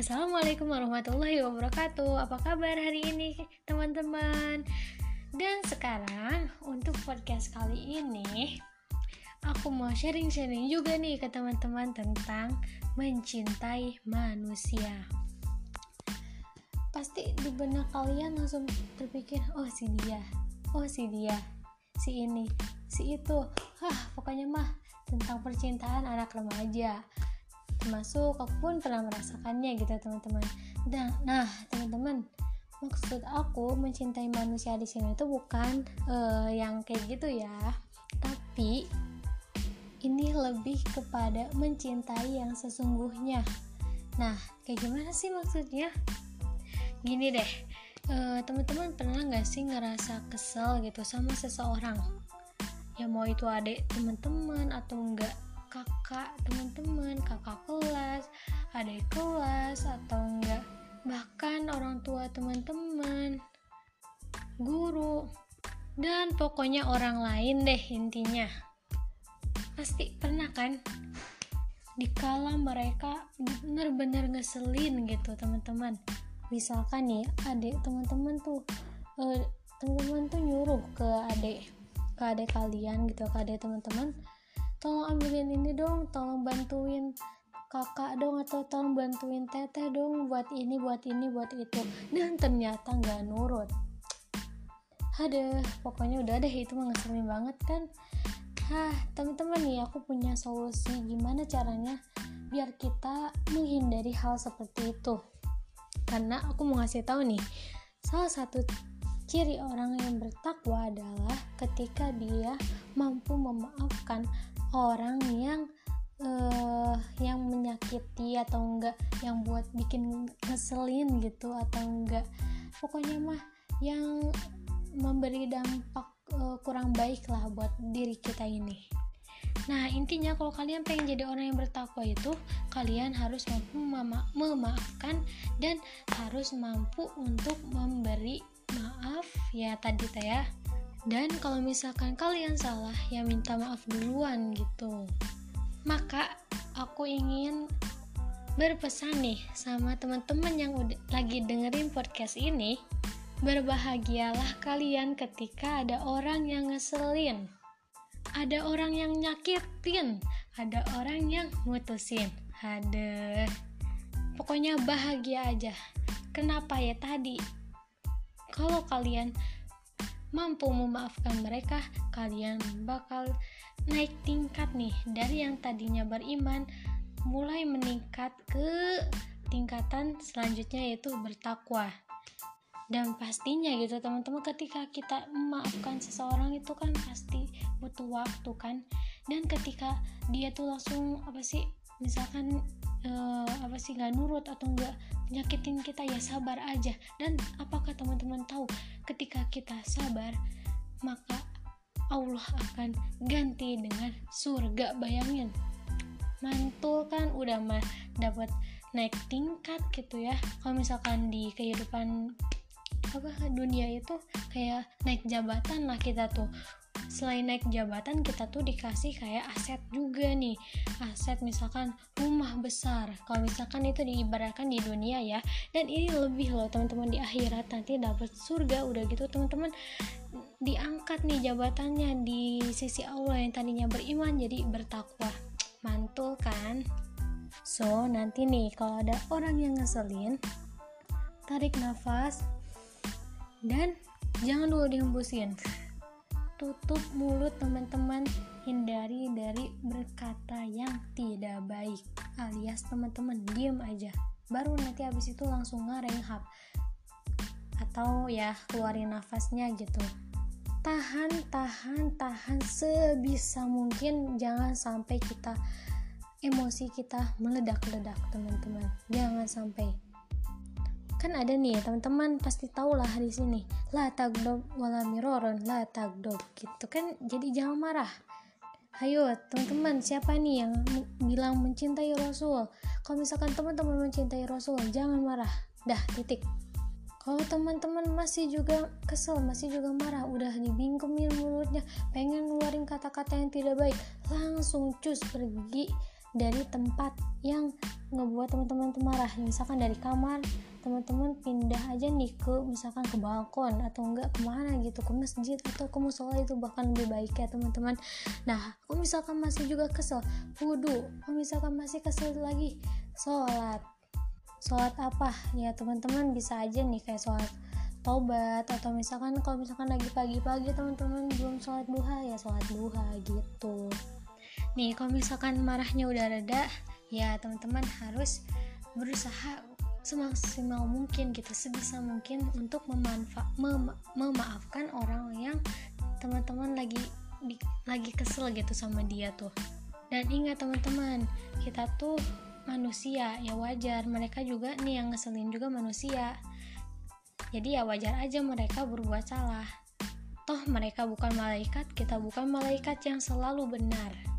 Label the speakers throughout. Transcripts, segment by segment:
Speaker 1: Assalamualaikum warahmatullahi wabarakatuh. Apa kabar hari ini teman-teman? Dan sekarang untuk podcast kali ini Aku mau sharing-sharing juga nih ke teman-teman tentang mencintai manusia. Pasti di benak kalian langsung terpikir Oh si dia, oh si dia, si ini, si itu. Hah pokoknya mah tentang percintaan anak remaja termasuk aku pun pernah merasakannya gitu teman-teman. Nah, nah teman-teman maksud aku mencintai manusia di sini itu bukan uh, yang kayak gitu ya. Tapi ini lebih kepada mencintai yang sesungguhnya. Nah kayak gimana sih maksudnya? Gini deh uh, teman-teman pernah nggak sih ngerasa kesel gitu sama seseorang? Ya mau itu adik teman-teman atau enggak kakak teman-teman kakak kelas adik kelas atau enggak bahkan orang tua teman-teman guru dan pokoknya orang lain deh intinya. Pasti pernah kan? Dikala mereka bener-bener ngeselin gitu teman-teman. Misalkan nih adik teman-teman tuh uh, teman-teman tuh nyuruh ke adik ke adik kalian gitu ke adik teman-teman tolong ambilin ini dong tolong bantuin kakak dong atau tolong bantuin teteh dong buat ini buat ini buat itu. Dan ternyata nggak nurut. Ada pokoknya udah deh itu mengeselin banget kan? Hah, teman-teman nih aku punya solusi gimana caranya biar kita menghindari hal seperti itu. Karena aku mau ngasih tahu nih, salah satu ciri orang yang bertakwa adalah ketika dia mampu memaafkan orang yang uh, yang menyakiti atau enggak yang buat bikin ngeselin gitu atau enggak. Pokoknya mah yang memberi dampak uh, kurang baik lah buat diri kita ini. Nah, intinya kalau kalian pengen jadi orang yang bertakwa itu, kalian harus mampu mema memaafkan dan harus mampu untuk memberi maaf. Ya tadi teh ya dan kalau misalkan kalian salah ya minta maaf duluan gitu. Maka aku ingin berpesan nih sama teman-teman yang udah lagi dengerin podcast ini. Berbahagialah kalian ketika ada orang yang ngeselin. Ada orang yang nyakitin. Ada orang yang mutusin. Ada pokoknya bahagia aja. Kenapa ya tadi? Kalau kalian mampu memaafkan mereka, kalian bakal naik tingkat nih dari yang tadinya beriman mulai meningkat ke tingkatan selanjutnya yaitu bertakwa. Dan pastinya gitu teman-teman ketika kita memaafkan seseorang itu kan pasti butuh waktu kan. Dan ketika dia tuh langsung apa sih misalkan uh, apa sih nggak nurut atau nggak nyakitin kita ya sabar aja. Dan apakah teman-teman tahu ketika kita sabar maka Allah akan ganti dengan surga. Bayangin mantul kan udah mah dapat naik tingkat gitu ya. Kalau misalkan di kehidupan apa dunia itu kayak naik jabatan lah kita tuh selain naik jabatan kita tuh dikasih kayak aset juga nih. Aset misalkan rumah besar. Kalau misalkan itu diibaratkan di dunia ya. Dan ini lebih loh teman-teman di akhirat nanti dapat surga udah gitu. Teman-teman diangkat nih jabatannya di sisi Allah yang tadinya beriman jadi bertakwa. Mantul kan? So nanti nih kalau ada orang yang ngeselin tarik nafas dan jangan dulu dihembusin tutup mulut teman-teman. Hindari dari berkata yang tidak baik alias teman-teman diem aja. Baru nanti habis itu langsung ngarehab atau ya keluarin nafasnya gitu. Tahan tahan tahan sebisa mungkin. Jangan sampai kita emosi kita meledak-ledak teman-teman. Jangan sampai kan ada nih teman-teman pasti tahu lah di sini. La tagdob wala miroron la tagdob gitu kan jadi jangan marah. Ayo teman-teman siapa nih yang bilang mencintai Rasul? Kalau misalkan teman-teman mencintai Rasul jangan marah. Dah titik. Kalau teman-teman masih juga kesel masih juga marah udah dibingkemin mulutnya pengen ngeluarin kata-kata yang tidak baik langsung cus pergi dari tempat yang ngebuat teman-teman tuh marah. Misalkan dari kamar teman-teman pindah aja nih ke misalkan ke balkon atau enggak ke mana gitu ke masjid atau ke musola itu bahkan lebih baik ya teman-teman. Nah aku misalkan masih juga kesel? Wudhu aku misalkan masih kesel lagi? Sholat. Sholat apa? Ya teman-teman bisa aja nih kayak sholat tobat atau misalkan kalau misalkan lagi pagi-pagi teman-teman belum sholat duha ya sholat duha gitu. Nih kalau misalkan marahnya udah reda ya teman-teman harus berusaha semaksimal mungkin gitu sebisa mungkin untuk memanfa mem memaafkan orang yang teman-teman lagi di, lagi kesel gitu sama dia tuh. Dan ingat teman-teman kita tuh manusia ya wajar. Mereka juga nih yang ngeselin juga manusia. Jadi ya wajar aja mereka berbuat salah. Toh mereka bukan malaikat kita bukan malaikat yang selalu benar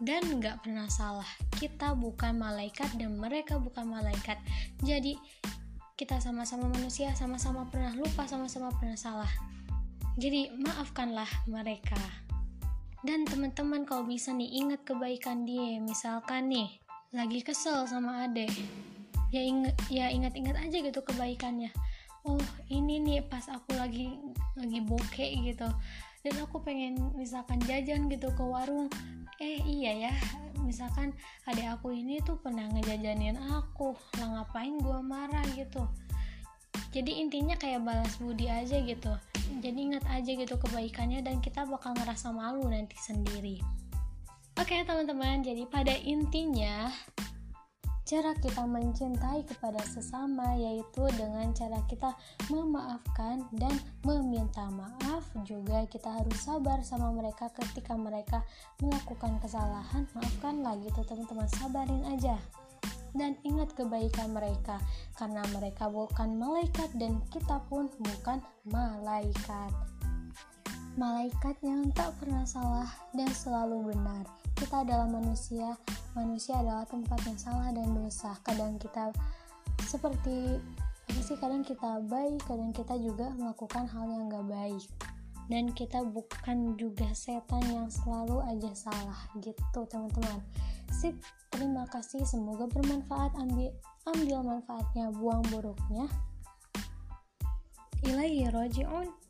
Speaker 1: dan nggak pernah salah. Kita bukan malaikat dan mereka bukan malaikat. Jadi kita sama-sama manusia, sama-sama pernah lupa, sama-sama pernah salah. Jadi maafkanlah mereka. Dan teman-teman kalau bisa nih ingat kebaikan dia, misalkan nih lagi kesel sama adek, ya inget ya ingat-ingat aja gitu kebaikannya. Oh ini nih pas aku lagi lagi bokeh gitu dan aku pengen misalkan jajan gitu ke warung eh iya ya. Misalkan adik aku ini tuh pernah ngejajanin aku. Lah ngapain gue marah gitu? Jadi intinya kayak balas budi aja gitu. Jadi ingat aja gitu kebaikannya dan kita bakal ngerasa malu nanti sendiri. Oke okay, teman-teman. Jadi pada intinya Cara kita mencintai kepada sesama yaitu dengan cara kita memaafkan dan meminta maaf. Juga kita harus sabar sama mereka ketika mereka melakukan kesalahan. Maafkan lagi tuh teman-teman, sabarin aja. Dan ingat kebaikan mereka karena mereka bukan malaikat dan kita pun bukan malaikat. Malaikat yang tak pernah salah dan selalu benar. Kita adalah manusia. Manusia adalah tempat yang salah dan dosa. Kadang kita seperti apa sih kadang kita baik kadang kita juga melakukan hal yang gak baik. Dan kita bukan juga setan yang selalu aja salah gitu teman-teman. Sip terima kasih. Semoga bermanfaat. Ambil ambil manfaatnya. Buang buruknya. Ilaihi roji'un